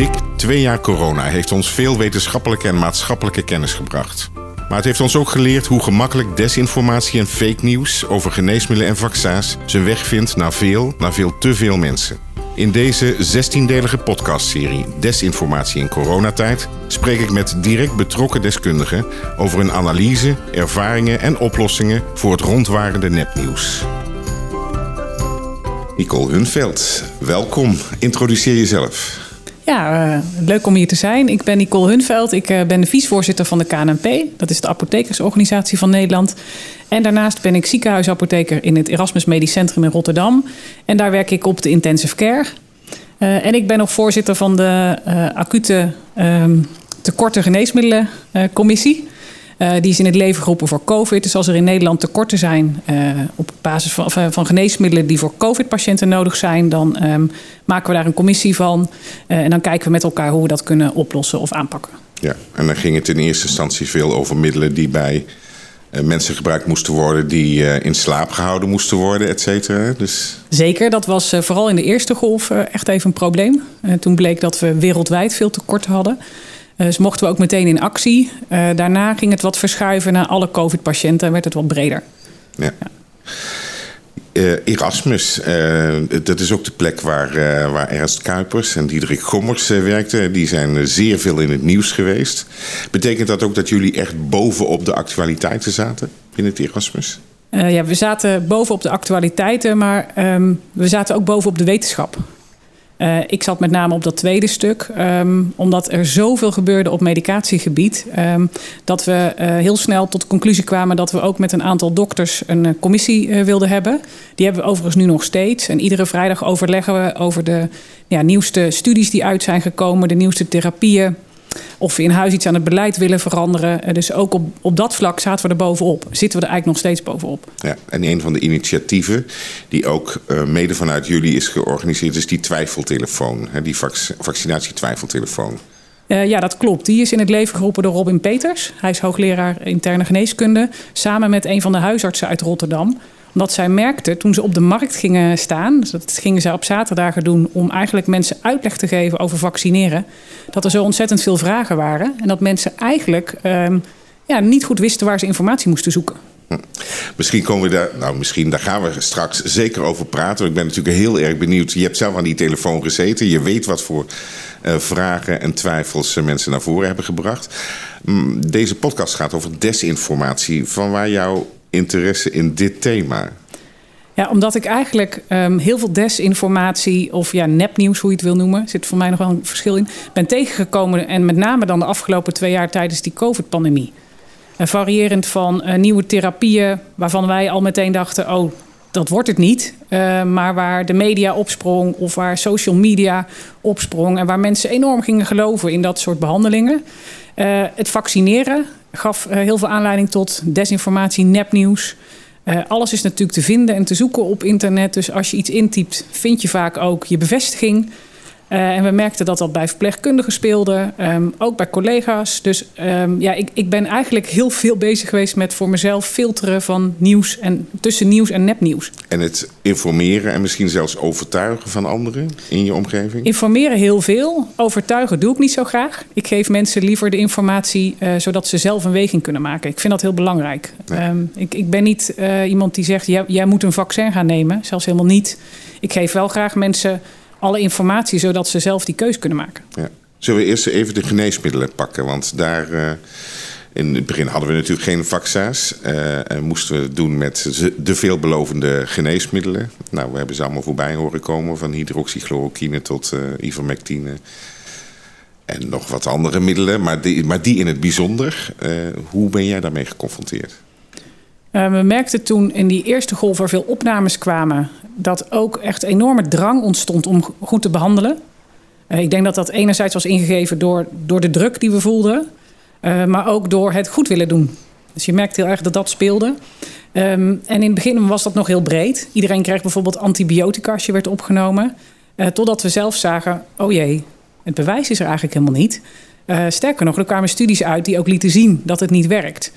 Dik twee jaar corona heeft ons veel wetenschappelijke en maatschappelijke kennis gebracht. Maar het heeft ons ook geleerd hoe gemakkelijk desinformatie en fake nieuws over geneesmiddelen en vaccins zijn weg vindt naar veel, naar veel te veel mensen. In deze 16-delige podcastserie Desinformatie in coronatijd spreek ik met direct betrokken deskundigen over hun analyse, ervaringen en oplossingen voor het rondwarende nepnieuws. Nicole Hunveld, welkom. Introduceer jezelf. Ja, uh, leuk om hier te zijn. Ik ben Nicole Hunveld. Ik uh, ben de vicevoorzitter van de KNP. Dat is de apothekersorganisatie van Nederland. En daarnaast ben ik ziekenhuisapotheker in het Erasmus Medisch Centrum in Rotterdam. En daar werk ik op de intensive care. Uh, en ik ben nog voorzitter van de acute tekorten geneesmiddelencommissie. Uh, die is in het leven geroepen voor COVID. Dus als er in Nederland tekorten zijn uh, op basis van, van, geneesmiddelen die voor COVID-patiënten nodig zijn, dan um, maken we daar een commissie van. En dan kijken we met elkaar hoe we dat kunnen oplossen of aanpakken. Ja, en dan ging het in eerste instantie veel over middelen die bij mensen gebruikt moesten worden, die in slaap gehouden moesten worden, et cetera. Dus... Zeker, dat was vooral in de eerste golf echt even een probleem. toen bleek dat we wereldwijd veel tekorten hadden. Dus mochten we ook meteen in actie. Uh, daarna ging het wat verschuiven naar alle COVID-patiënten en werd het wat breder. Ja. ja. Uh, Erasmus, uh, dat is ook de plek waar, waar Ernst Kuipers en Diederik Gommers werkten. Die zijn zeer veel in het nieuws geweest. Betekent dat ook dat jullie echt bovenop de actualiteiten zaten in het Erasmus? ja, we zaten bovenop de actualiteiten, maar um, we zaten ook bovenop de wetenschap. Uh, ik zat met name op dat tweede stuk, um, omdat er zoveel gebeurde op medicatiegebied, um, dat we uh, heel snel tot de conclusie kwamen dat we ook met een aantal dokters een uh, commissie wilden hebben. Die hebben we overigens nu nog steeds. En iedere vrijdag overleggen we over de ja, nieuwste studies die uit zijn gekomen, de nieuwste therapieën. Of we in huis iets aan het beleid willen veranderen. Dus ook op, op dat vlak zaten we er bovenop. Zitten we er eigenlijk nog steeds bovenop. Ja, en een van de initiatieven die ook uh, mede vanuit jullie is georganiseerd... is die twijfeltelefoon, hè, die vac vaccinatietwijfeltelefoon. Uh, ja, dat klopt. Die is in het leven geroepen door Robin Peters. Hij is hoogleraar interne geneeskunde. Samen met een van de huisartsen uit Rotterdam omdat zij merkte toen ze op de markt gingen staan, dus dat gingen ze op zaterdagen doen om eigenlijk mensen uitleg te geven over vaccineren, dat er zo ontzettend veel vragen waren en dat mensen eigenlijk um, ja, niet goed wisten waar ze informatie moesten zoeken. Hm. Misschien komen we daar, nou misschien, daar gaan we straks zeker over praten. Ik ben natuurlijk heel erg benieuwd. Je hebt zelf aan die telefoon gezeten. Je weet wat voor uh, vragen en twijfels mensen naar voren hebben gebracht. Hm, deze podcast gaat over desinformatie. Van waar jouw interesse in dit thema? Ja, omdat ik eigenlijk um, heel veel desinformatie of ja, nepnieuws, hoe je het wil noemen, zit voor mij nog wel een verschil in, ben tegengekomen. En met name dan de afgelopen twee jaar tijdens die COVID-pandemie. Variërend van uh, nieuwe therapieën, waarvan wij al meteen dachten: oh, dat wordt het niet. Uh, maar waar de media opsprong of waar social media opsprong. En waar mensen enorm gingen geloven in dat soort behandelingen. het vaccineren gaf uh, heel veel aanleiding tot desinformatie, nepnieuws. Alles is natuurlijk te vinden en te zoeken op internet. Dus als je iets intypt, vind je vaak ook je bevestiging. Uh, en we merkten dat dat bij verpleegkundigen speelde, um, ook bij collega's. Dus um, ja, ik, ik ben eigenlijk heel veel bezig geweest met voor mezelf filteren van nieuws en tussen nieuws en nepnieuws. En het informeren en misschien zelfs overtuigen van anderen in je omgeving? Informeren heel veel. Overtuigen doe ik niet zo graag. Ik geef mensen liever de informatie uh, zodat ze zelf een weging kunnen maken. Ik vind dat heel belangrijk. Um, ik, ik ben niet uh, iemand die zegt, jij, jij moet een vaccin gaan nemen. Zelfs helemaal niet. Ik geef wel graag mensen alle informatie, zodat ze zelf die keus kunnen maken. Ja. Zullen we eerst even de geneesmiddelen pakken? Want daar. Uh, in het begin hadden we natuurlijk geen vaccins. Uh, en moesten we het doen met de veelbelovende geneesmiddelen. Nou, we hebben ze allemaal voorbij horen komen. Van hydroxychloroquine tot uh, ivermectine. En nog wat andere middelen. Maar die, maar die in het bijzonder. Uh, hoe ben jij daarmee geconfronteerd? We merkten toen in die eerste golf waar veel opnames kwamen... dat ook echt enorme drang ontstond om goed te behandelen. Uh, ik denk dat dat enerzijds was ingegeven door, door de druk die we voelden... Uh, maar ook door het goed willen doen. Dus je merkt heel erg dat dat speelde. Um, en in het begin was dat nog heel breed. Iedereen kreeg bijvoorbeeld antibiotica als je werd opgenomen. totdat we zelf zagen, oh jee, het bewijs is er eigenlijk helemaal niet. sterker nog, er kwamen studies uit die ook lieten zien dat het niet werkt...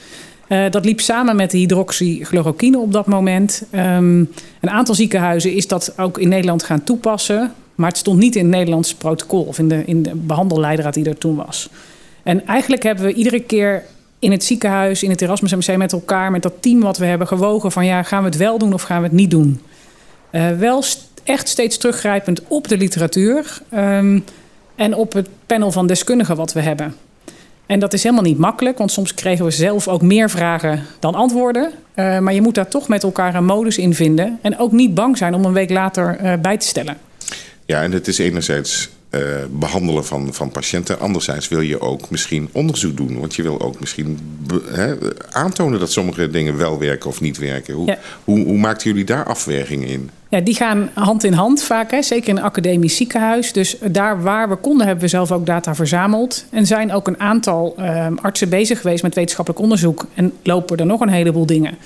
Uh, dat liep samen met de hydroxychloroquine op dat moment. Um, een aantal ziekenhuizen is dat ook in Nederland gaan toepassen. Maar het stond niet in het Nederlands protocol of in de, in de behandelleidraad die er toen was. En eigenlijk hebben we iedere keer in het ziekenhuis, in het Erasmus MC met elkaar, met dat team wat we hebben gewogen van ja, gaan we het wel doen of gaan we het niet doen? Uh, wel echt steeds teruggrijpend op de literatuur um, en op het panel van deskundigen wat we hebben. En dat is helemaal niet makkelijk, want soms kregen we zelf ook meer vragen dan antwoorden. Uh, maar je moet daar toch met elkaar een modus in vinden. En ook niet bang zijn om een week later uh, bij te stellen. Ja, en het is enerzijds uh, behandelen van, van patiënten. Anderzijds wil je ook misschien onderzoek doen. Want je wil ook misschien he, aantonen dat sommige dingen wel werken of niet werken. Hoe, ja. hoe, hoe maakten jullie daar afwegingen in? Ja, die gaan hand in hand vaak, hè? zeker in een academisch ziekenhuis. Dus daar waar we konden, hebben we zelf ook data verzameld. En zijn ook een aantal uh, artsen bezig geweest met wetenschappelijk onderzoek. En lopen er nog een heleboel dingen.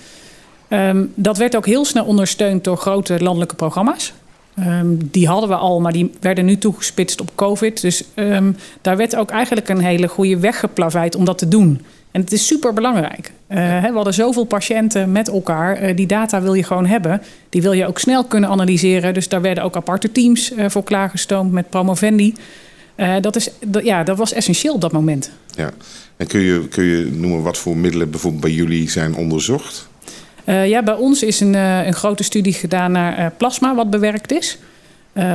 Um, dat werd ook heel snel ondersteund door grote landelijke programma's. Um, die hadden we al, maar die werden nu toegespitst op COVID. Dus daar werd ook eigenlijk een hele goede weg geplaveid om dat te doen. En het is super belangrijk. Uh, we hadden zoveel patiënten met elkaar. Uh, die data wil je gewoon hebben. Die wil je ook snel kunnen analyseren. Dus daar werden ook aparte teams uh, voor klaargestoomd met promovendi. dat, is, dat, ja, dat was essentieel op dat moment. Ja. En kun je, kun je noemen wat voor middelen bijvoorbeeld bij jullie zijn onderzocht? Ja, bij ons is een, een grote studie gedaan naar plasma wat bewerkt is.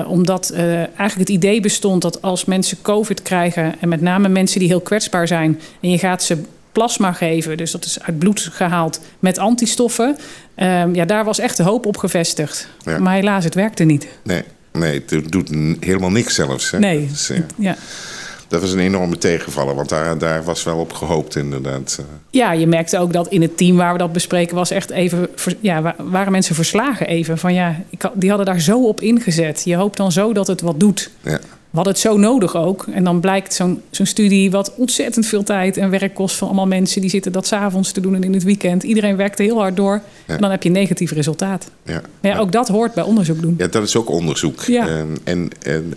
omdat eigenlijk het idee bestond dat als mensen COVID krijgen... en met name mensen die heel kwetsbaar zijn... en je gaat ze plasma geven, dus dat is uit bloed gehaald met antistoffen... Ehm, ja, daar was echt de hoop op gevestigd. Ja. Maar helaas, het werkte niet. Nee, nee het doet helemaal niks zelfs. Hè? Nee, dus, ja dat was een enorme tegenvaller, want daar, daar was wel op gehoopt inderdaad. Ja, je merkte ook dat in het team waar we dat bespreken was echt even, ja, waren mensen verslagen even. Van ja, die hadden daar zo op ingezet. Je hoopt dan zo dat het wat doet. Ja. We hadden het zo nodig ook. En dan blijkt zo'n zo'n studie wat ontzettend veel tijd en werk kost van allemaal mensen die zitten dat s'avonds te doen en in het weekend. Iedereen werkte heel hard door. Ja. En dan heb je een negatief resultaat. Ja. Maar ja, ook dat hoort bij onderzoek doen. Ja, dat is ook onderzoek. Ja. En, en, en,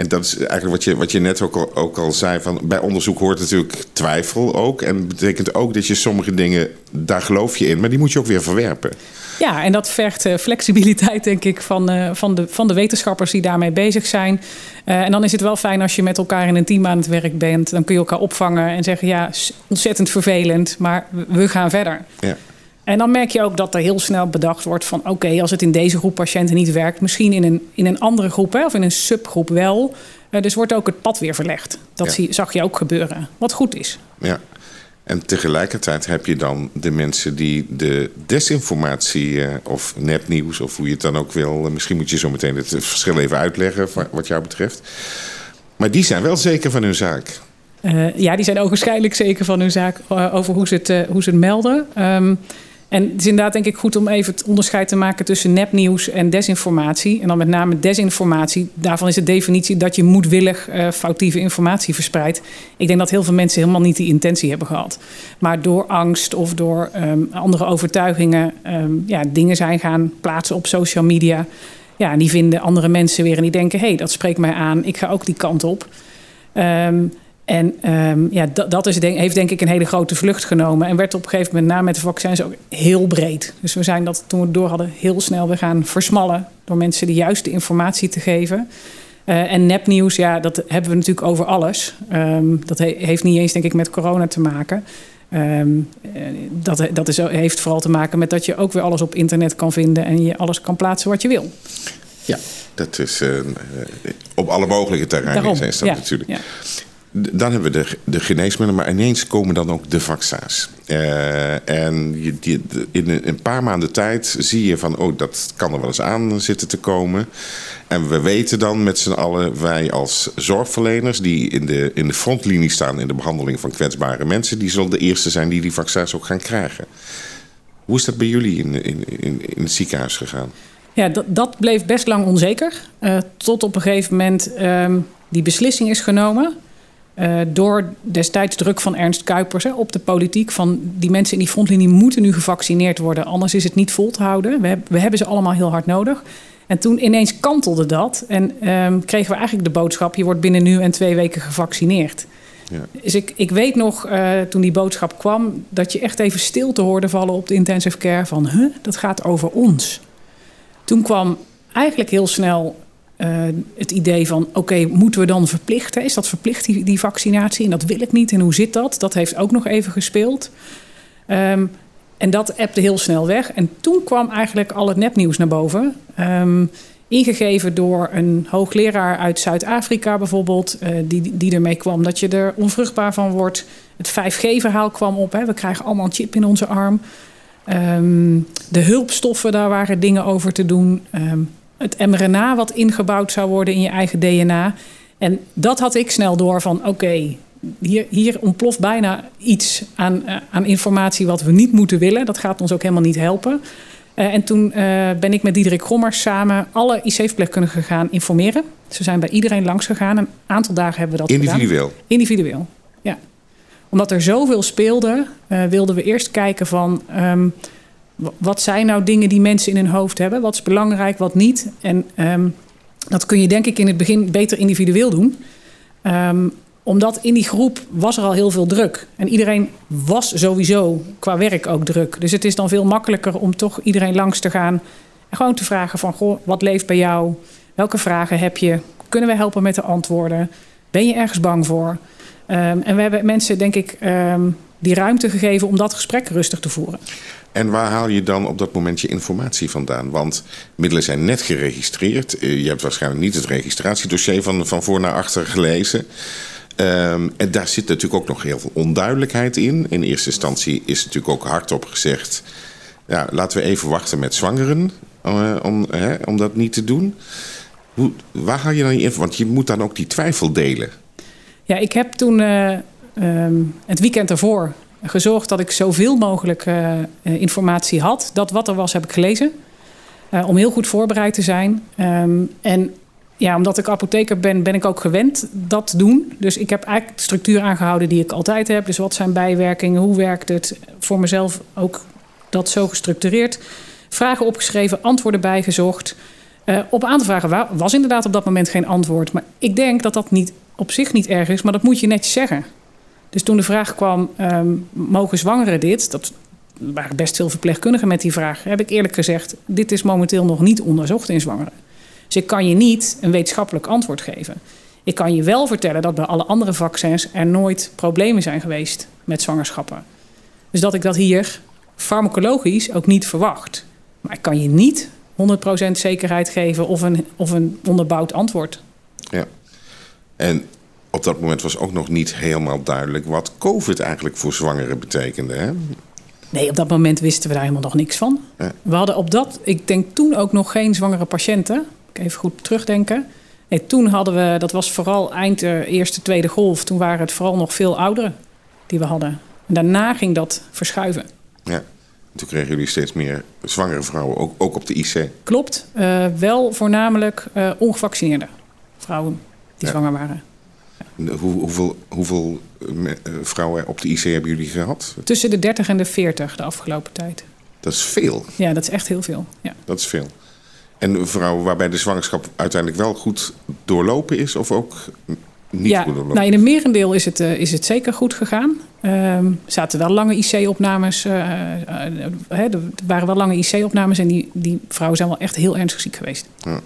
en dat is eigenlijk wat je, wat je net ook al, ook al zei. Van, bij onderzoek hoort natuurlijk twijfel ook. En betekent ook dat je sommige dingen, daar geloof je in. Maar die moet je ook weer verwerpen. Ja, en dat vergt uh, flexibiliteit, denk ik, van, uh, van, de, van de wetenschappers die daarmee bezig zijn. Uh, en dan is het wel fijn als je met elkaar in een team aan het werk bent. Dan kun je elkaar opvangen en zeggen: ja, ontzettend vervelend, maar we gaan verder. Ja. En dan merk je ook dat er heel snel bedacht wordt van... oké, als het in deze groep patiënten niet werkt... misschien in een, in een andere groep hè, of in een subgroep wel. Uh, dus wordt ook het pad weer verlegd. Dat ja. zie, zag je ook gebeuren, wat goed is. Ja, en tegelijkertijd heb je dan de mensen die de desinformatie... Uh, of nepnieuws, of hoe je het dan ook wil... Uh, misschien moet je zo meteen het verschil even uitleggen wat jou betreft. Maar die zijn wel zeker van hun zaak. ja, die zijn ook waarschijnlijk zeker van hun zaak... over hoe ze het, hoe ze het melden... Um, en het is inderdaad denk ik goed om even het onderscheid te maken tussen nepnieuws en desinformatie. En dan met name desinformatie. Daarvan is de definitie dat je moedwillig uh, foutieve informatie verspreidt. Ik denk dat heel veel mensen helemaal niet die intentie hebben gehad. Maar door angst of door um, andere overtuigingen um, ja, dingen zijn gaan plaatsen op social media. Ja, en die vinden andere mensen weer en die denken: hé, hey, dat spreekt mij aan, ik ga ook die kant op. Um, en um, ja, dat, dat is denk, heeft denk ik een hele grote vlucht genomen. En werd op een gegeven moment na met de vaccins ook heel breed. Dus we zijn dat toen we het door hadden heel snel weer gaan versmallen. Door mensen de juiste informatie te geven. Uh, en nepnieuws, ja, dat hebben we natuurlijk over alles. Um, dat he, heeft niet eens denk ik met corona te maken. Um, dat dat is, heeft vooral te maken met dat je ook weer alles op internet kan vinden. En je alles kan plaatsen wat je wil. Ja, dat is uh, op alle mogelijke terreinen zijn dat ja, natuurlijk. Ja. Dan hebben we de, de geneesmiddelen, maar ineens komen dan ook de vaccins. Uh, en je, die, in een paar maanden tijd zie je van, oh, dat kan er wel eens aan zitten te komen. En we weten dan met z'n allen, wij als zorgverleners die in de, in de frontlinie staan in de behandeling van kwetsbare mensen, die zullen de eerste zijn die die vaccins ook gaan krijgen. Hoe is dat bij jullie in, in, in, in het ziekenhuis gegaan? Ja, dat, dat bleef best lang onzeker. Uh, tot op een gegeven moment um, die beslissing is genomen. Uh, door destijds druk van Ernst Kuipers hè, op de politiek. Van die mensen in die frontlinie moeten nu gevaccineerd worden. Anders is het niet vol te houden. We, we hebben ze allemaal heel hard nodig. En toen ineens kantelde dat. En um, kregen we eigenlijk de boodschap: je wordt binnen nu en twee weken gevaccineerd. Ja. Dus ik, ik weet nog, uh, toen die boodschap kwam, dat je echt even stil te hoorde vallen op de intensive care. Van, huh, dat gaat over ons. Toen kwam eigenlijk heel snel het idee van, oké, moeten we dan verplichten? Is dat verplicht, die, vaccinatie? En dat wil ik niet. En hoe zit dat? Dat heeft ook nog even gespeeld. Um, en dat appte heel snel weg. En toen kwam eigenlijk al het nepnieuws naar boven. Um, ingegeven door een hoogleraar uit Zuid-Afrika bijvoorbeeld, uh, die, die ermee kwam dat je er onvruchtbaar van wordt. Het 5G-verhaal kwam op. Hè. We krijgen allemaal een chip in onze arm. Um, de hulpstoffen, daar waren dingen over te doen. Het mRNA wat ingebouwd zou worden in je eigen DNA. En dat had ik snel door van oké, okay, hier, hier ontploft bijna iets aan, uh, aan informatie wat we niet moeten willen. Dat gaat ons ook helemaal niet helpen. Uh, en toen uh, ben ik met Diederik Gommers samen alle IC-verpleegkundigen gaan informeren. Ze zijn bij iedereen langs gegaan. Een aantal dagen hebben we dat Individueel? Gedaan. Individueel, ja. Omdat er zoveel speelde, wilden we eerst kijken van... Um, wat zijn nou dingen die mensen in hun hoofd hebben? Wat is belangrijk, wat niet? En um, dat kun je denk ik in het begin beter individueel doen. Um, omdat in die groep was er al heel veel druk. En iedereen was sowieso qua werk ook druk. Dus het is dan veel makkelijker om toch iedereen langs te gaan. En gewoon te vragen van, goh, wat leeft bij jou? Welke vragen heb je? Kunnen we helpen met de antwoorden? Ben je ergens bang voor? Um, en we hebben mensen, denk ik, die ruimte gegeven om dat gesprek rustig te voeren. En waar haal je dan op dat moment je informatie vandaan? Want middelen zijn net geregistreerd. Je hebt waarschijnlijk niet het registratiedossier van, van voor naar achter gelezen. Um, en daar zit natuurlijk ook nog heel veel onduidelijkheid in. In eerste instantie is natuurlijk ook hardop gezegd... Ja, laten we even wachten met zwangeren uh, om, om dat niet te doen. Hoe, waar haal je dan je info? Want je moet dan ook die twijfel delen. Ja, ik heb toen uh, um, het weekend ervoor gezorgd dat ik zoveel mogelijk informatie had. Dat wat er was, heb ik gelezen. om heel goed voorbereid te zijn. Um, en ja, omdat ik apotheker ben, ben ik ook gewend dat te doen. Dus ik heb eigenlijk de structuur aangehouden die ik altijd heb. Dus wat zijn bijwerkingen? Hoe werkt het? Voor mezelf ook dat zo gestructureerd. Vragen opgeschreven, antwoorden bijgezocht. Op een aantal vragen was inderdaad op dat moment geen antwoord. Maar ik denk dat dat niet, op zich niet erg is, maar dat moet je netjes zeggen. Dus toen de vraag kwam, um, mogen zwangeren dit? Dat waren best veel verpleegkundigen met die vraag. Heb ik eerlijk gezegd, dit is momenteel nog niet onderzocht in zwangeren. Dus ik kan je niet een wetenschappelijk antwoord geven. Ik kan je wel vertellen dat bij alle andere vaccins er nooit problemen zijn geweest met zwangerschappen. Dus dat ik dat hier farmacologisch ook niet verwacht. Maar ik kan je niet 100% zekerheid geven of een, of een onderbouwd antwoord. Ja. En op dat moment was ook nog niet helemaal duidelijk wat COVID eigenlijk voor zwangeren betekende. Hè? Nee, op dat moment wisten we daar helemaal nog niks van. Ja. We hadden op dat, ik denk toen ook nog geen zwangere patiënten even goed terugdenken. Nee, toen hadden we, dat was vooral eind de eerste, tweede golf. Toen waren het vooral nog veel ouderen die we hadden. En daarna ging dat verschuiven. Ja, toen kregen jullie steeds meer zwangere vrouwen, ook, ook op de IC. Klopt, uh, wel voornamelijk uh, ongevaccineerde vrouwen die ja. zwanger waren. Hoe, hoeveel, hoeveel uh, vrouwen op de IC hebben jullie gehad? Tussen de 30 en de 40 de afgelopen tijd. Dat is veel. Ja, dat is echt heel veel. Ja. Dat is veel. En vrouwen waarbij de zwangerschap uiteindelijk wel goed doorlopen is of ook niet ja, goed doorlopen? Nou, in een merendeel is het, uh, is het zeker goed gegaan. Er um, zaten wel lange IC-opnames. Uh, uh, er waren wel lange IC-opnames en die, die vrouwen zijn wel echt heel ernstig ziek geweest. Ja.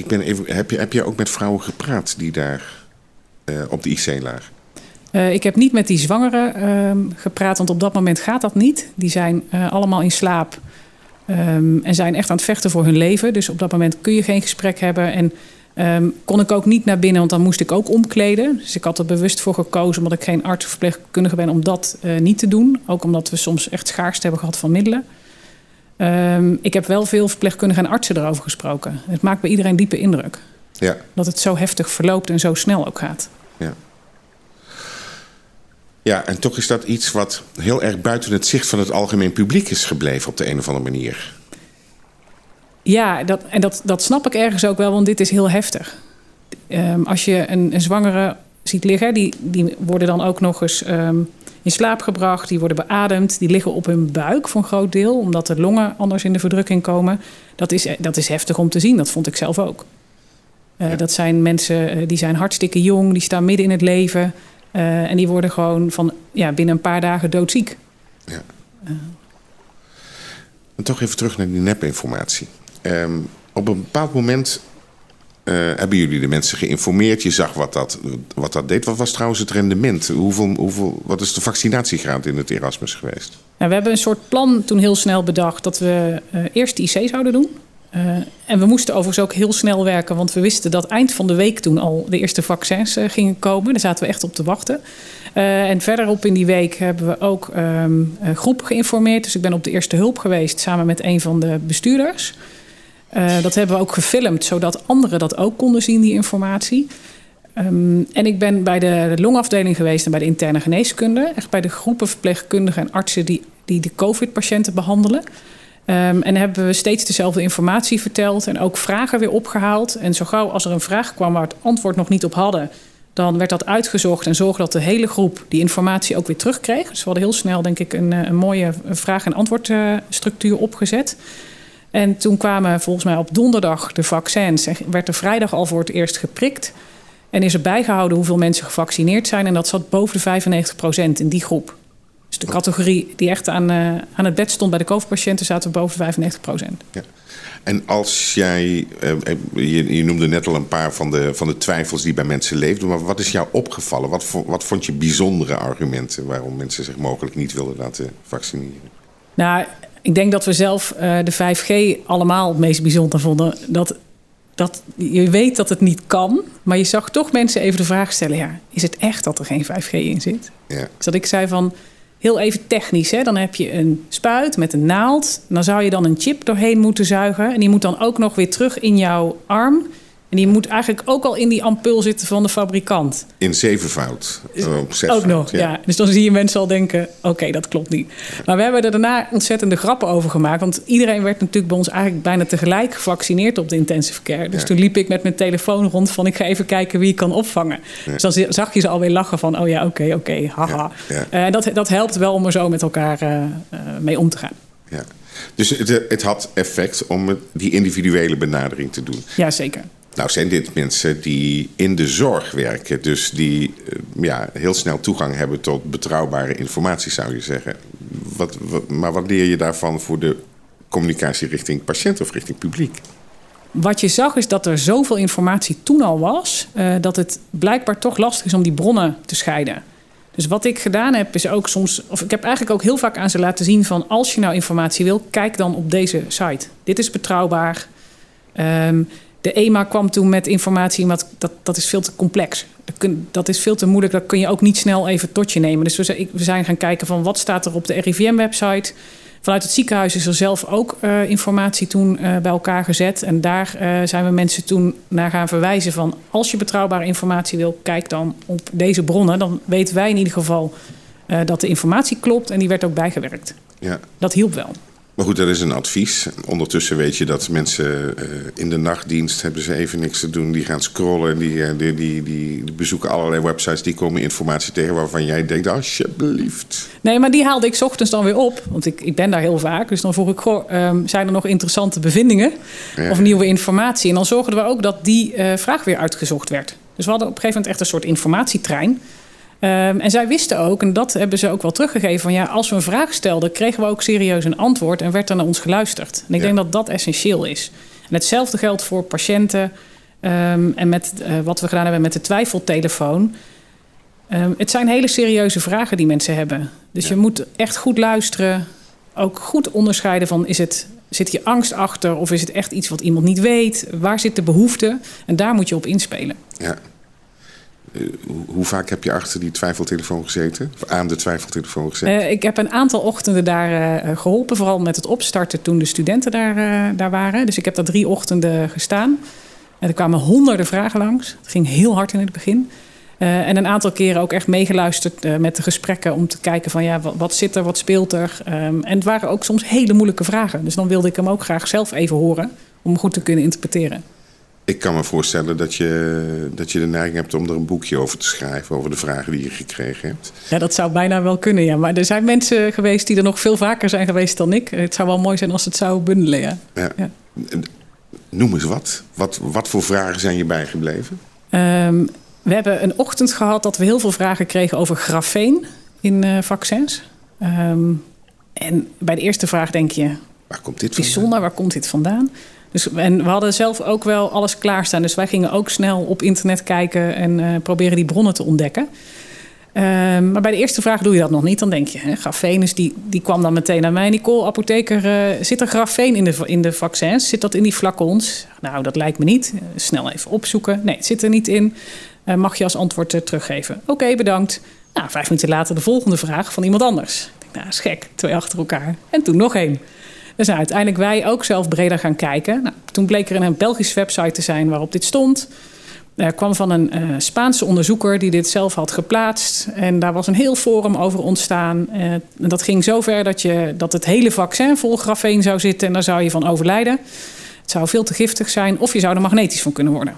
Ik ben even, heb, je, heb je ook met vrouwen gepraat die daar op de IC lagen? Uh, ik heb niet met die zwangeren uh, gepraat, want op dat moment gaat dat niet. Die zijn uh, allemaal in slaap. Um, en zijn echt aan het vechten voor hun leven. Dus op dat moment kun je geen gesprek hebben. En um, kon ik ook niet naar binnen, want dan moest ik ook omkleden. Dus ik had er bewust voor gekozen, omdat ik geen arts of verpleegkundige ben, om dat niet te doen. Ook omdat we soms echt schaarste hebben gehad van middelen. Um, ik heb wel veel verpleegkundigen en artsen erover gesproken. Het maakt bij iedereen diepe indruk. Ja. Dat het zo heftig verloopt en zo snel ook gaat. Ja. Ja, en toch is dat iets wat heel erg buiten het zicht van het algemeen publiek is gebleven op de een of andere manier. Ja, dat, en dat, dat snap ik ergens ook wel, want dit is heel heftig. Um, als je een, een, zwangere ziet liggen, die, die worden dan ook nog eens um, in slaap gebracht, die worden beademd, die liggen op hun buik voor een groot deel, omdat de longen anders in de verdrukking komen. Dat is, dat is heftig om te zien, dat vond ik zelf ook. Uh, ja. Dat zijn mensen uh, die zijn hartstikke jong, die staan midden in het leven. Uh, en die worden gewoon van ja, binnen een paar dagen doodziek. Ja. Uh. En toch even terug naar die nepinformatie. Um, op een bepaald moment Uh, hebben jullie de mensen geïnformeerd? Je zag wat dat, wat dat deed. Wat was trouwens het rendement? Hoeveel, hoeveel, wat is de vaccinatiegraad in het Erasmus geweest? Nou, we hebben een soort plan toen heel snel bedacht dat we uh, eerst de IC zouden doen. Uh, en we moesten overigens ook heel snel werken, want we wisten dat eind van de week toen al de eerste vaccins gingen komen. Daar zaten we echt op te wachten. en verderop in die week hebben we ook um, groepen geïnformeerd. Dus ik ben op de eerste hulp geweest samen met een van de bestuurders. Uh, dat hebben we ook gefilmd, zodat anderen dat ook konden zien, die informatie. Um, en ik ben bij de, de, longafdeling geweest en bij de interne geneeskunde. Echt bij de groepen verpleegkundigen en artsen die, die de COVID-patiënten behandelen. Um, en hebben we steeds dezelfde informatie verteld en ook vragen weer opgehaald. En zo gauw als er een vraag kwam waar het antwoord nog niet op hadden, dan werd dat uitgezocht en zorgde dat de hele groep die informatie ook weer terugkreeg. Dus we hadden heel snel, denk ik, een, een mooie vraag- en antwoordstructuur opgezet. En toen kwamen volgens mij op donderdag de vaccins. En werd er vrijdag al voor het eerst geprikt. En is er bijgehouden hoeveel mensen gevaccineerd zijn. En dat zat boven de 95 procent in die groep. Dus de categorie die echt aan, uh, aan het bed stond bij de COVID-patiënten zaten boven de 95 procent. Ja. En als jij, uh, je, je, noemde net al een paar van de, van de twijfels die bij mensen leefden, maar wat is jou opgevallen? Wat, wat vond je bijzondere argumenten waarom mensen zich mogelijk niet wilden laten vaccineren? Nou, ik denk dat we zelf uh, de 5G allemaal het meest bijzonder vonden. Dat, dat je weet dat het niet kan, maar je zag toch mensen even de vraag stellen: ja, is het echt dat er geen 5G in zit? Ja. Dus dat ik zei van. Heel even technisch, hè? dan heb je een spuit met een naald. Dan zou je dan een chip doorheen moeten zuigen. En die moet dan ook nog weer terug in jouw arm. En die moet eigenlijk ook al in die ampul zitten van de fabrikant. In zevenvoud. Uh, ook nog, ja. Dus dan zie je mensen al denken, oké, dat klopt niet. Maar we hebben er daarna ontzettende grappen over gemaakt. Want iedereen werd natuurlijk bij ons eigenlijk bijna tegelijk gevaccineerd op de intensive care. Dus toen liep ik met mijn telefoon rond van ik ga even kijken wie ik kan opvangen. Dus dan zag je ze alweer lachen van, oh ja, oké, oké, haha. En uh, dat, dat helpt wel om er zo met elkaar uh, mee om te gaan. Ja. Dus het, het had effect om die individuele benadering te doen. Ja, zeker. Nou zijn dit mensen die in de zorg werken, dus die eh, ja, heel snel toegang hebben tot betrouwbare informatie, zou je zeggen. Wat, maar wat leer je daarvan voor de communicatie richting patiënt of richting publiek? Wat je zag is dat er zoveel informatie toen al was, uh, dat het blijkbaar toch lastig is om die bronnen te scheiden. Dus wat ik gedaan heb, is ook soms, of ik heb eigenlijk ook heel vaak aan ze laten zien van als je nou informatie wil, kijk dan op deze site. Dit is betrouwbaar. Um, de EMA kwam toen met informatie, maar dat, dat is veel te complex. Dat is veel te moeilijk, dat kun je ook niet snel even tot je nemen. Dus we zijn gaan kijken van wat staat er op de RIVM-website. Vanuit het ziekenhuis is er zelf ook uh, informatie toen uh, bij elkaar gezet. En daar uh, zijn we mensen toen naar gaan verwijzen van... als je betrouwbare informatie wil, kijk dan op deze bronnen. Dan weten wij in ieder geval dat de informatie klopt en die werd ook bijgewerkt. Ja. Dat hielp wel. Maar goed, dat is een advies. Ondertussen weet je dat mensen uh, in de nachtdienst hebben ze even niks te doen. Die gaan scrollen, die, uh, die, die, die, bezoeken allerlei websites, die komen informatie tegen waarvan jij denkt, alsjeblieft. Nee, maar die haalde ik ochtends dan weer op. Want ik, ik ben daar heel vaak. Dus dan vroeg ik, goh, um, zijn er nog interessante bevindingen ja. of nieuwe informatie? En dan zorgden we ook dat die uh, vraag weer uitgezocht werd. Dus we hadden op een gegeven moment echt een soort informatietrein. Um, en zij wisten ook, en dat hebben ze ook wel teruggegeven, van ja, als we een vraag stelden, kregen we ook serieus een antwoord en werd er naar ons geluisterd. En ik ja. denk dat dat essentieel is. En hetzelfde geldt voor patiënten. Um, en met uh, wat we gedaan hebben met de twijfeltelefoon. Um, het zijn hele serieuze vragen die mensen hebben. Dus ja. je moet echt goed luisteren. Ook goed onderscheiden van is het, zit hier angst achter of is het echt iets wat iemand niet weet? Waar zit de behoefte? En daar moet je op inspelen. Ja. Uh, hoe vaak heb je achter die twijfeltelefoon gezeten? Of aan de twijfeltelefoon gezeten? Uh, ik heb een aantal ochtenden daar uh, geholpen. Vooral met het opstarten toen de studenten daar, daar waren. Dus ik heb daar drie ochtenden gestaan. En er kwamen honderden vragen langs. Het ging heel hard in het begin. en een aantal keren ook echt meegeluisterd met de gesprekken... om te kijken van ja, wat, zit er, wat speelt er. Um, en het waren ook soms hele moeilijke vragen. Dus dan wilde ik hem ook graag zelf even horen... om goed te kunnen interpreteren. Ik kan me voorstellen dat je, dat je de neiging hebt om er een boekje over te schrijven. Over de vragen die je gekregen hebt. Ja, dat zou bijna wel kunnen, ja. Maar er zijn mensen geweest die er nog veel vaker zijn geweest dan ik. Het zou wel mooi zijn als het zou bundelen, ja. ja. ja. Noem eens wat. wat. Wat voor vragen zijn je bijgebleven? Um, we hebben een ochtend gehad dat we heel veel vragen kregen over grafeen in uh, vaccins. Um, en bij de eerste vraag denk je... Waar komt dit bijzonder, vandaan? waar komt dit vandaan? Dus, en we hadden zelf ook wel alles klaarstaan. Dus wij gingen ook snel op internet kijken en uh, proberen die bronnen te ontdekken. Ehm, maar bij de eerste vraag doe je dat nog niet. Dan denk je, hè, die, die kwam dan meteen naar mij. Nicole, apotheker, uh, zit er grafeen in de, in de vaccins? Zit dat in die flacons? Nou, dat lijkt me niet. snel even opzoeken. Nee, het zit er niet in. Uh, mag je als antwoord teruggeven. Oké, bedankt. Nou, vijf minuten later de volgende vraag van iemand anders. Ik denk, nou, is gek. Twee achter elkaar. En toen nog één. Dus uiteindelijk wij ook zelf breder gaan kijken. Nou, toen bleek er een Belgische website te zijn waarop dit stond. Er kwam van een uh, Spaanse onderzoeker die dit zelf had geplaatst. En daar was een heel forum over ontstaan. Uh, en dat ging zover dat, je, dat het hele vaccin vol grafeen zou zitten. En daar zou je van overlijden. Het zou veel te giftig zijn of je zou er magnetisch van kunnen worden.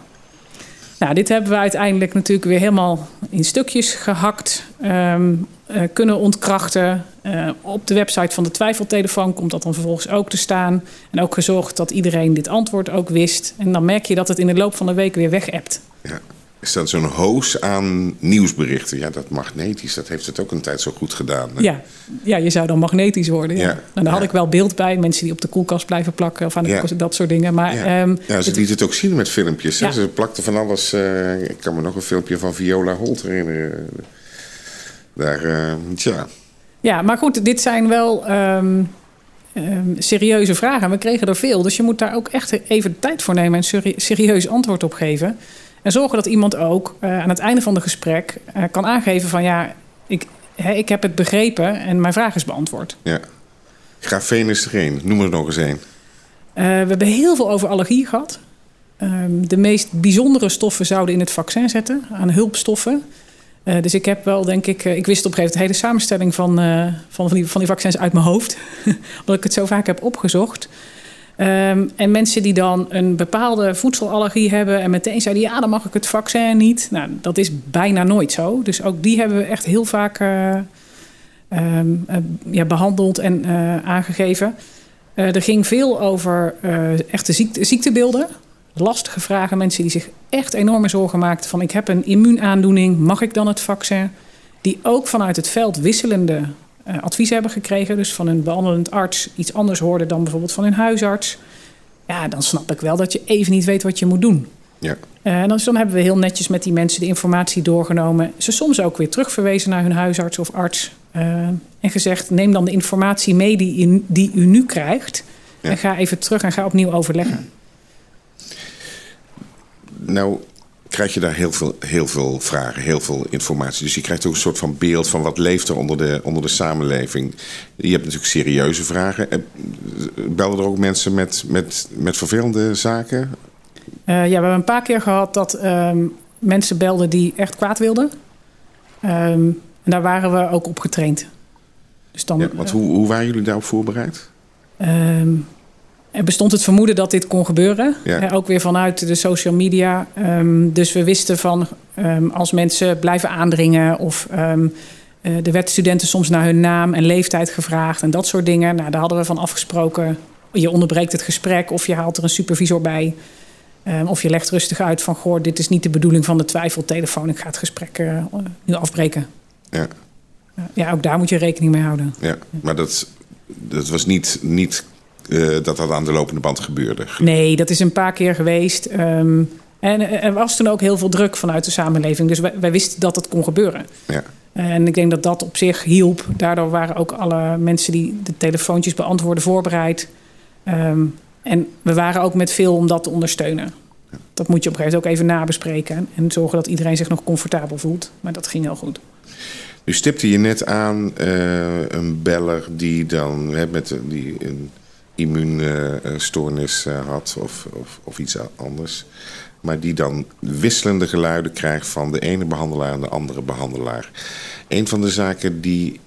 Nou, dit hebben we uiteindelijk natuurlijk weer helemaal in stukjes gehakt. Um, uh, kunnen ontkrachten. Uh, op de website van de twijfeltelefoon komt dat dan vervolgens ook te staan. En ook gezorgd dat iedereen dit antwoord ook wist. En dan merk je dat het in de loop van de week weer weg hebt. Ja. Is dat zo'n hoos aan nieuwsberichten? Ja, dat magnetisch, dat heeft het ook een tijd zo goed gedaan. Hè? Ja. ja, je zou dan magnetisch worden. Ja. ja. Nou, daar had ik wel beeld bij. Mensen die op de koelkast blijven plakken of aan de ja. dat soort dingen. Maar, ja. Um, ja, ze het... liet het ook zien met filmpjes. Hè? Ze plakten van alles. Uh, ik kan me nog een filmpje van Viola Holt herinneren. Daar, uh, tja. Ja, maar goed, dit zijn wel um, um, serieuze vragen. We kregen er veel. Dus je moet daar ook echt even tijd voor nemen en serieus antwoord op geven. En zorgen dat iemand ook uh, aan het einde van het gesprek uh, kan aangeven van ja, ik, ik heb het begrepen en mijn vraag is beantwoord. Ja. Grafeen is er één. Noem er nog eens één. we hebben heel veel over allergie gehad. Um, de meest bijzondere stoffen zouden in het vaccin zetten aan hulpstoffen. Uh, dus ik heb wel, denk ik, uh, ik wist op een gegeven moment de hele samenstelling van, uh, van, van, die, van die vaccins uit mijn hoofd. omdat ik het zo vaak heb opgezocht. Um, en mensen die dan een bepaalde voedselallergie hebben en meteen zeiden: ja, dan mag ik het vaccin niet. Nou, dat is bijna nooit zo. Dus ook die hebben we echt heel vaak um, ja, behandeld en aangegeven. er ging veel over echte ziekte, ziektebeelden lastige vragen. Mensen die zich echt enorme zorgen maakten van ik heb een immuunaandoening, mag ik dan het vaccin? Die ook vanuit het veld wisselende uh, adviezen hebben gekregen. Dus van een behandelend arts iets anders hoorden dan bijvoorbeeld van hun huisarts. Ja, dan snap ik wel dat je even niet weet wat je moet doen. Ja. Uh, en dan, dus dan hebben we heel netjes met die mensen de informatie doorgenomen. Ze soms ook weer terugverwezen naar hun huisarts of arts. Uh, en gezegd, neem dan de informatie mee die, in, die u nu krijgt. Ja. En ga even terug en ga opnieuw overleggen nou krijg je daar heel veel, heel veel vragen, heel veel informatie. Dus je krijgt ook een soort van beeld van wat leeft er onder de, onder de samenleving. Je hebt natuurlijk serieuze vragen. Belden er ook mensen met, met, met vervelende zaken? Uh, ja, we hebben een paar keer gehad dat um, mensen belden die echt kwaad wilden. Um, en daar waren we ook op getraind. Dus dan, ja, want hoe, hoe waren jullie daarop voorbereid? Um, er bestond het vermoeden dat dit kon gebeuren. Ja. ook weer vanuit de social media. Um, dus we wisten van um, als mensen blijven aandringen of um, uh, er werd studenten soms naar hun naam en leeftijd gevraagd en dat soort dingen. Nou, daar hadden we van afgesproken. Je onderbreekt het gesprek of je haalt er een supervisor bij. of je legt rustig uit van goh, dit is niet de bedoeling van de twijfeltelefoon. Ik ga het gesprek uh, nu afbreken. Ja. ja, ook daar moet je rekening mee houden. Ja, maar dat, dat was niet, niet uh, dat dat aan de lopende band gebeurde? Nee, dat is een paar keer geweest. Um, en er was toen ook heel veel druk vanuit de samenleving. Dus wij, wij wisten dat dat kon gebeuren. Ja. En ik denk dat dat op zich hielp. Daardoor waren ook alle mensen die de telefoontjes beantwoorden voorbereid. Um, en we waren ook met veel om dat te ondersteunen. Ja. Dat moet je op een gegeven moment ook even nabespreken. En zorgen dat iedereen zich nog comfortabel voelt. Maar dat ging heel goed. Nu stipte je net aan uh, een beller die dan hè, met die, een immuunstoornis uh, had of, of, of, iets anders. Maar die dan wisselende geluiden krijgt van de ene behandelaar en de andere behandelaar. Een van de zaken die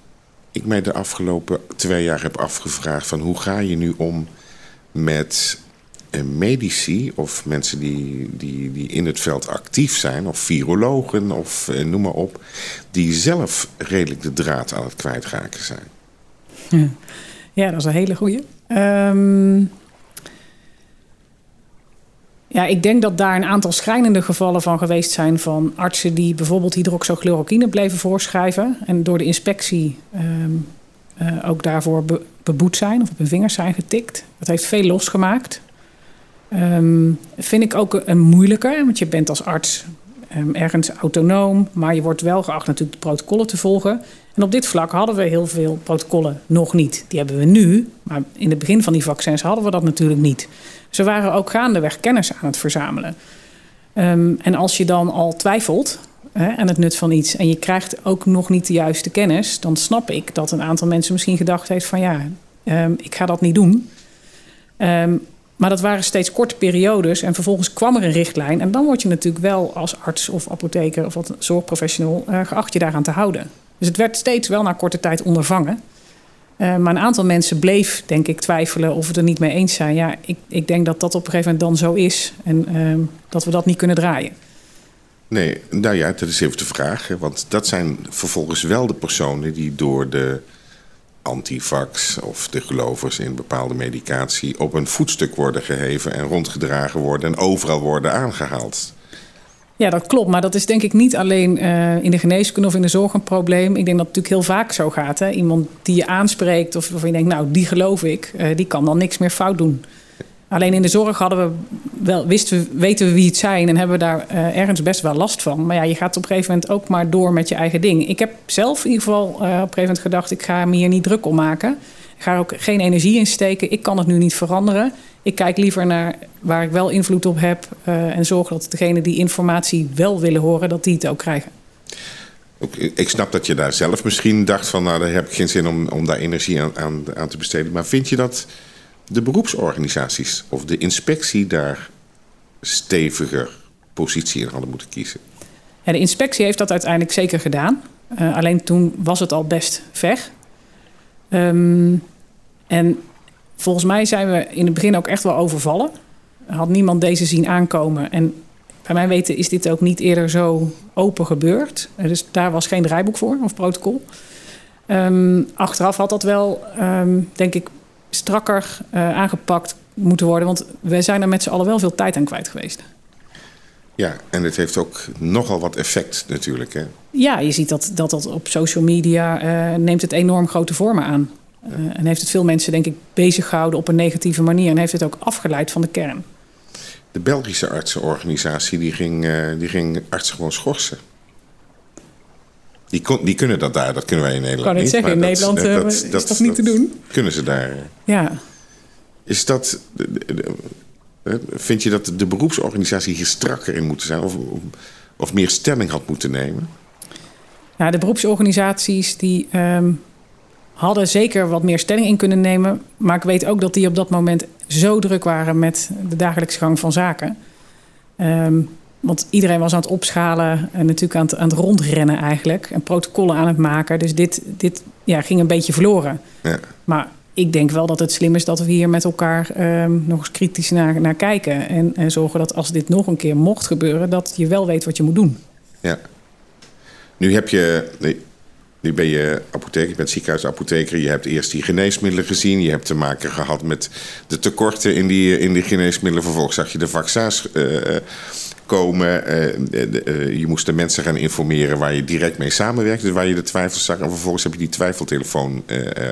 ik mij de afgelopen twee jaar heb afgevraagd: van hoe ga je nu om met uh, medici of mensen die, die, die in het veld actief zijn, of virologen of uh, noem maar op, die zelf redelijk de draad aan het kwijtraken zijn? Ja, ja dat is een hele goeie. Um, ja, ik denk dat daar een aantal schrijnende gevallen van geweest zijn van artsen die bijvoorbeeld hydroxychloroquine bleven voorschrijven en door de inspectie um, uh, ook daarvoor be beboet zijn of op hun vingers zijn getikt. Dat heeft veel losgemaakt. Ehm, vind ik ook een moeilijker, want je bent als arts um, ergens autonoom, maar je wordt wel geacht natuurlijk de protocollen te volgen. En op dit vlak hadden we heel veel protocollen nog niet. Die hebben we nu, maar in het begin van die vaccins hadden we dat natuurlijk niet. Ze waren ook gaandeweg kennis aan het verzamelen. Um, en als je dan al twijfelt hè, aan het nut van iets en je krijgt ook nog niet de juiste kennis, dan snap ik dat een aantal mensen misschien gedacht heeft van ja, um, ik ga dat niet doen. Um, maar dat waren steeds korte periodes en vervolgens kwam er een richtlijn. En dan word je natuurlijk wel als arts of apotheker of wat zorgprofessional uh, geacht je daaraan te houden. Dus het werd steeds wel na korte tijd ondervangen. Uh, maar een aantal mensen bleef, denk ik, twijfelen of het er niet mee eens zijn. Ja, ik, ik denk dat dat op een gegeven moment dan zo is en uh, dat we dat niet kunnen draaien. Nee, nou ja, dat is even de vraag. Want dat zijn vervolgens wel de personen die door de antivax of de gelovers in bepaalde medicatie op een voetstuk worden geheven en rondgedragen worden en overal worden aangehaald. Ja, dat klopt. Maar dat is denk ik niet alleen uh, in de geneeskunde of in de zorg een probleem. Ik denk dat het natuurlijk heel vaak zo gaat. Hè? Iemand die je aanspreekt of waarvan je denkt, nou, die geloof ik, uh, die kan dan niks meer fout doen. Alleen in de zorg hadden we wel, wisten we, weten we wie het zijn en hebben we daar uh, ergens best wel last van. Maar ja, je gaat op een gegeven moment ook maar door met je eigen ding. Ik heb zelf in ieder geval op een gegeven moment gedacht: ik ga me hier niet druk om maken. Ik ga er ook geen energie in steken. Ik kan het nu niet veranderen. Ik kijk liever naar waar ik wel invloed op heb uh, en zorg dat degenen die informatie wel willen horen, dat die het ook krijgen. Ik snap dat je daar zelf misschien dacht van, nou, daar heb ik geen zin om, om daar energie aan, aan, aan te besteden. Maar vind je dat de beroepsorganisaties of de inspectie daar steviger positie in hadden moeten kiezen? Ja, de inspectie heeft dat uiteindelijk zeker gedaan. Uh, alleen toen was het al best ver. Um, en volgens mij zijn we in het begin ook echt wel overvallen. Had niemand deze zien aankomen. En bij mijn weten is dit ook niet eerder zo open gebeurd. Dus daar was geen draaiboek voor of protocol. Um, achteraf had dat wel, um, denk ik, strakker uh, aangepakt moeten worden. Want wij zijn er met z'n allen wel veel tijd aan kwijt geweest. Ja, en het heeft ook nogal wat effect natuurlijk. Hè? Ja, je ziet dat dat, dat op social media uh, neemt het enorm grote vormen aan. Uh, en heeft het veel mensen, denk ik, bezig gehouden op een negatieve manier. En heeft het ook afgeleid van de kern. De Belgische artsenorganisatie die ging, uh, die ging artsen gewoon schorsen. Die, kon, die kunnen dat daar, dat kunnen wij in Nederland kan niet. Zeggen, in dat, Nederland dat, dat, is dat, dat niet te doen. Kunnen ze daar? Ja. Is dat... Vind je dat de beroepsorganisatie hier strakker in moeten zijn? Of, of meer stelling had moeten nemen? Ja, de beroepsorganisaties die um, hadden zeker wat meer stelling in kunnen nemen. Maar ik weet ook dat die op dat moment zo druk waren met de dagelijkse gang van zaken. Um, want iedereen was aan het opschalen en natuurlijk aan het, aan het rondrennen eigenlijk. En protocollen aan het maken. Dus dit, dit ja, ging een beetje verloren. Ja. Maar ik denk wel dat het slim is dat we hier met elkaar um, nog eens kritisch naar, naar kijken. En, en zorgen dat als dit nog een keer mocht gebeuren, dat je wel weet wat je moet doen. Ja. Nu heb je. Nu ben je apotheker, je bent ziekenhuisapotheker. Je hebt eerst die geneesmiddelen gezien. Je hebt te maken gehad met de tekorten in die, in die geneesmiddelen. Vervolgens zag je de vaccins uh, komen. Uh, je moest de mensen gaan informeren waar je direct mee samenwerkt. Dus waar je de twijfels zag. En vervolgens heb je die twijfeltelefoon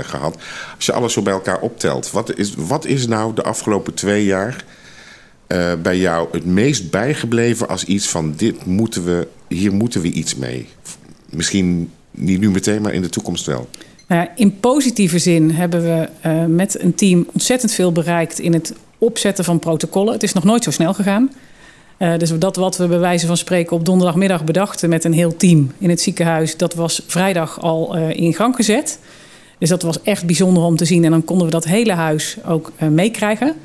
gehad. Als je alles zo bij elkaar optelt. Wat is, wat is nou de afgelopen twee jaar bij jou het meest bijgebleven als iets van dit moeten we, hier moeten we iets mee? Misschien niet nu meteen, maar in de toekomst wel. In positieve zin hebben we uh, met een team ontzettend veel bereikt in het opzetten van protocollen. Het is nog nooit zo snel gegaan. Uh, dus dat wat we bij wijze van spreken op donderdagmiddag bedachten met een heel team in het ziekenhuis, dat was vrijdag al uh, in gang gezet. Dus dat was echt bijzonder om te zien. En dan konden we dat hele huis ook meekrijgen.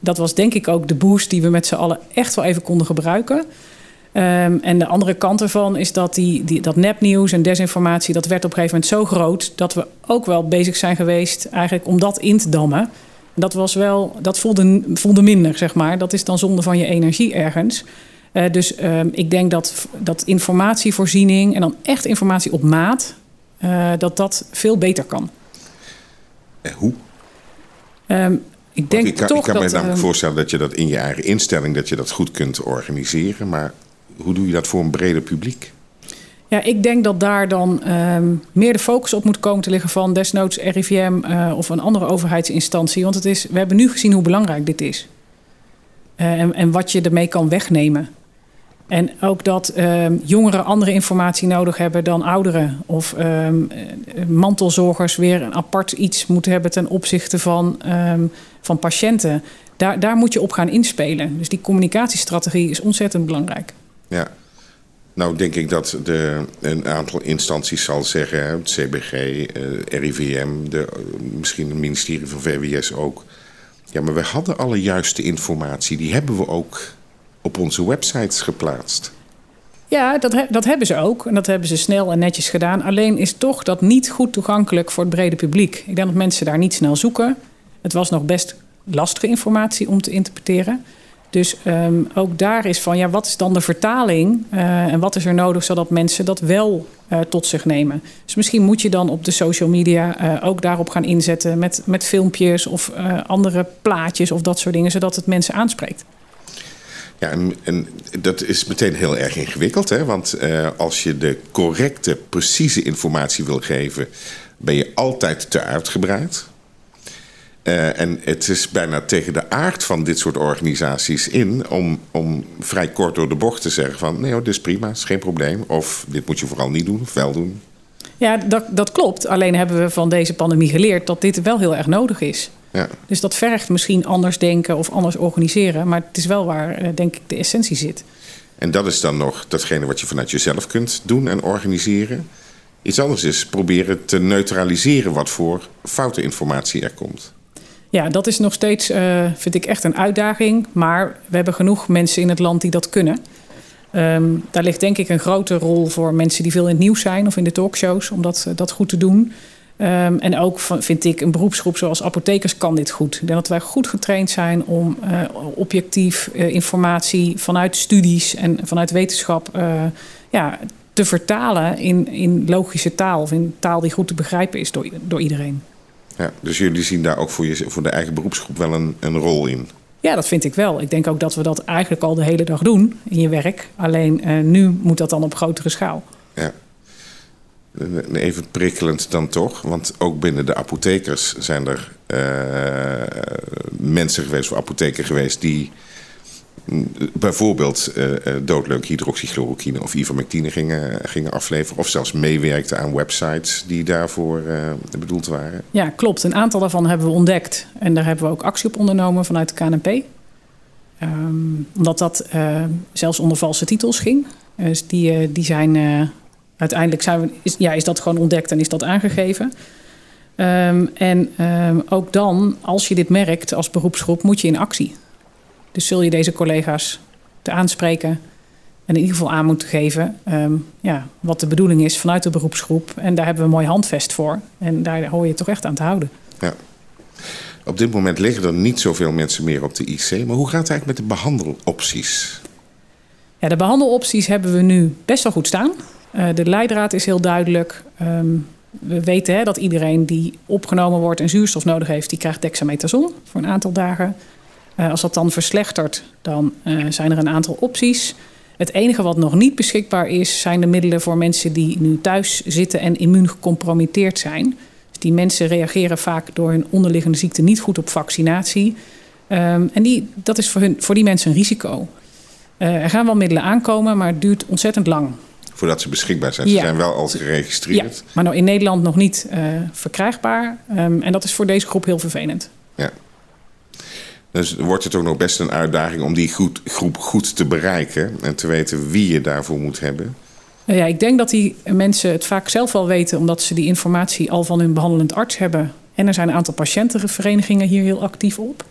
Dat was denk ik ook de boost die we met z'n allen echt wel even konden gebruiken. Um, en de andere kant ervan is dat die, die, dat nepnieuws en desinformatie... dat werd op een gegeven moment zo groot... dat we ook wel bezig zijn geweest eigenlijk om dat in te dammen. Dat, was wel, dat voelde, voelde minder, zeg maar. Dat is dan zonde van je energie ergens. Uh, dus um, ik denk dat, dat informatievoorziening en dan echt informatie op maat... Uh, dat dat veel beter kan. En hoe? Um, ik denk ik kan, toch ik kan dat, me namelijk um, voorstellen dat je dat in je eigen instelling... dat je dat goed kunt organiseren, maar hoe doe je dat voor een breder publiek? Ja, ik denk dat daar dan um, meer de focus op moet komen te liggen van desnoods RIVM uh, of een andere overheidsinstantie. Want het is, we hebben nu gezien hoe belangrijk dit is. en, en wat je ermee kan wegnemen. En ook dat ehm, jongeren andere informatie nodig hebben dan ouderen. Of ehm, mantelzorgers weer een apart iets moeten hebben ten opzichte van, ehm, van patiënten. Daar, daar moet je op gaan inspelen. Dus die communicatiestrategie is ontzettend belangrijk. Ja. Nou, denk ik dat de, een aantal instanties zal zeggen, het CBG, eh, RIVM, de, misschien het ministerie van VWS ook. Ja, maar we hadden alle juiste informatie. Die hebben we ook op onze websites geplaatst. Ja, dat, dat hebben ze ook. En dat hebben ze snel en netjes gedaan. Alleen is toch dat niet goed toegankelijk voor het brede publiek. Ik denk dat mensen daar niet snel zoeken. Het was nog best lastige informatie om te interpreteren. Dus um, ook daar is van, ja, wat is dan de vertaling uh, en wat is er nodig zodat mensen dat wel uh, tot zich nemen? Dus misschien moet je dan op de social media uh, ook daarop gaan inzetten met, met filmpjes of andere plaatjes of dat soort dingen, zodat het mensen aanspreekt. Ja, en, en, dat is meteen heel erg ingewikkeld. Hè? Want als je de correcte, precieze informatie wil geven, ben je altijd te uitgebreid. Uh, en het is bijna tegen de aard van dit soort organisaties in om, om vrij kort door de bocht te zeggen van nee, dit is prima, is geen probleem. Of dit moet je vooral niet doen of wel doen. Ja, dat, dat klopt. Alleen hebben we van deze pandemie geleerd dat dit wel heel erg nodig is. Ja. Dus dat vergt misschien anders denken of anders organiseren. Maar het is wel waar, eh, denk ik, de essentie zit. En dat is dan nog datgene wat je vanuit jezelf kunt doen en organiseren. Iets anders is proberen te neutraliseren wat voor foute informatie er komt. Ja, dat is nog steeds, uh, vind ik, echt een uitdaging. Maar we hebben genoeg mensen in het land die dat kunnen. Um, daar ligt denk ik een grote rol voor mensen die veel in het nieuws zijn of in de talkshows om dat, dat goed te doen. Um, en ook vind ik een beroepsgroep zoals apothekers kan dit goed. Ik denk dat wij goed getraind zijn om uh, objectief informatie vanuit studies en vanuit wetenschap ja, te vertalen in, in logische taal of in taal die goed te begrijpen is door, door iedereen. Ja, dus jullie zien daar ook voor, je, voor de eigen beroepsgroep wel een, een rol in? Ja, dat vind ik wel. Ik denk ook dat we dat eigenlijk al de hele dag doen in je werk. Alleen nu moet dat dan op grotere schaal. Ja. Even prikkelend dan toch, want ook binnen de apothekers zijn er uh, mensen geweest, of apotheken geweest, die bijvoorbeeld uh, doodleuk hydroxychloroquine of ivermectine gingen, gingen afleveren. Of zelfs meewerkten aan websites die daarvoor uh, bedoeld waren. Ja, klopt. Een aantal daarvan hebben we ontdekt. En daar hebben we ook actie op ondernomen vanuit de KNP. Um, omdat dat zelfs onder valse titels ging. Dus die, die zijn uiteindelijk zijn we, is, ja, is dat gewoon ontdekt en is dat aangegeven. Um, en um, ook dan, als je dit merkt als beroepsgroep, moet je in actie. Dus zul je deze collega's te aanspreken en in ieder geval aan moeten geven um, ja, wat de bedoeling is vanuit de beroepsgroep. En daar hebben we een mooi handvest voor. En daar hoor je toch echt aan te houden. Ja. Op dit moment liggen er niet zoveel mensen meer op de IC. Maar hoe gaat het eigenlijk met de behandelopties? Ja, de behandelopties hebben we nu best wel goed staan. Uh, de leidraad is heel duidelijk. Um, we weten hè, dat iedereen die opgenomen wordt en zuurstof nodig heeft, die krijgt dexamethason voor een aantal dagen. Uh, als dat dan verslechtert, dan uh, zijn er een aantal opties. Het enige wat nog niet beschikbaar is, zijn de middelen voor mensen die nu thuis zitten en immuun gecompromitteerd zijn. Dus die mensen reageren vaak door hun onderliggende ziekte niet goed op vaccinatie. Um, en die, dat is voor, hun, voor die mensen een risico. Uh, er gaan wel middelen aankomen, maar het duurt ontzettend lang voordat ze beschikbaar zijn. Ze zijn wel al geregistreerd. Ja, maar nou in Nederland nog niet verkrijgbaar. Um, en dat is voor deze groep heel vervelend. Ja. Dus wordt het ook nog best een uitdaging om die groep goed te bereiken en te weten wie je daarvoor moet hebben? Ja, ik denk dat die mensen het vaak zelf wel weten, omdat ze die informatie al van hun behandelend arts hebben. En er zijn een aantal patiëntenverenigingen hier heel actief op.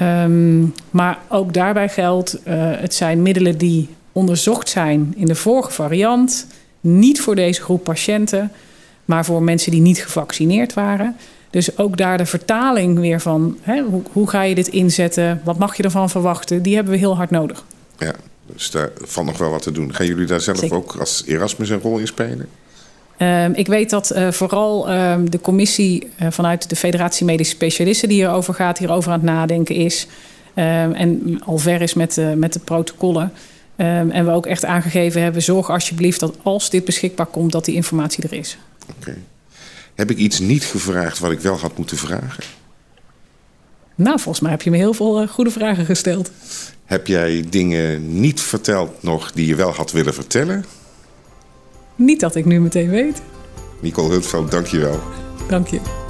Um, maar ook daarbij geldt, uh, het zijn middelen die onderzocht zijn in de vorige variant. Niet voor deze groep patiënten, maar voor mensen die niet gevaccineerd waren. Dus ook daar de vertaling weer van hè, hoe, hoe ga je dit inzetten, wat mag je ervan verwachten, die hebben we heel hard nodig. Ja, dus daar valt nog wel wat te doen. Gaan jullie daar zelf Zeker. ook als Erasmus een rol in spelen? Um, ik weet dat uh, vooral um, de commissie uh, vanuit de Federatie Medische Specialisten die hierover gaat, hierover aan het nadenken is. Um, en al ver is met, uh, met de protocollen. En we ook echt aangegeven hebben: zorg alsjeblieft dat als dit beschikbaar komt, dat die informatie er is. Oké. Okay. Heb ik iets niet gevraagd wat ik wel had moeten vragen? Nou, volgens mij heb je me heel veel goede vragen gesteld. Heb jij dingen niet verteld nog die je wel had willen vertellen? Niet dat ik nu meteen weet. Nicole Hutveld, dank je wel. Dank je.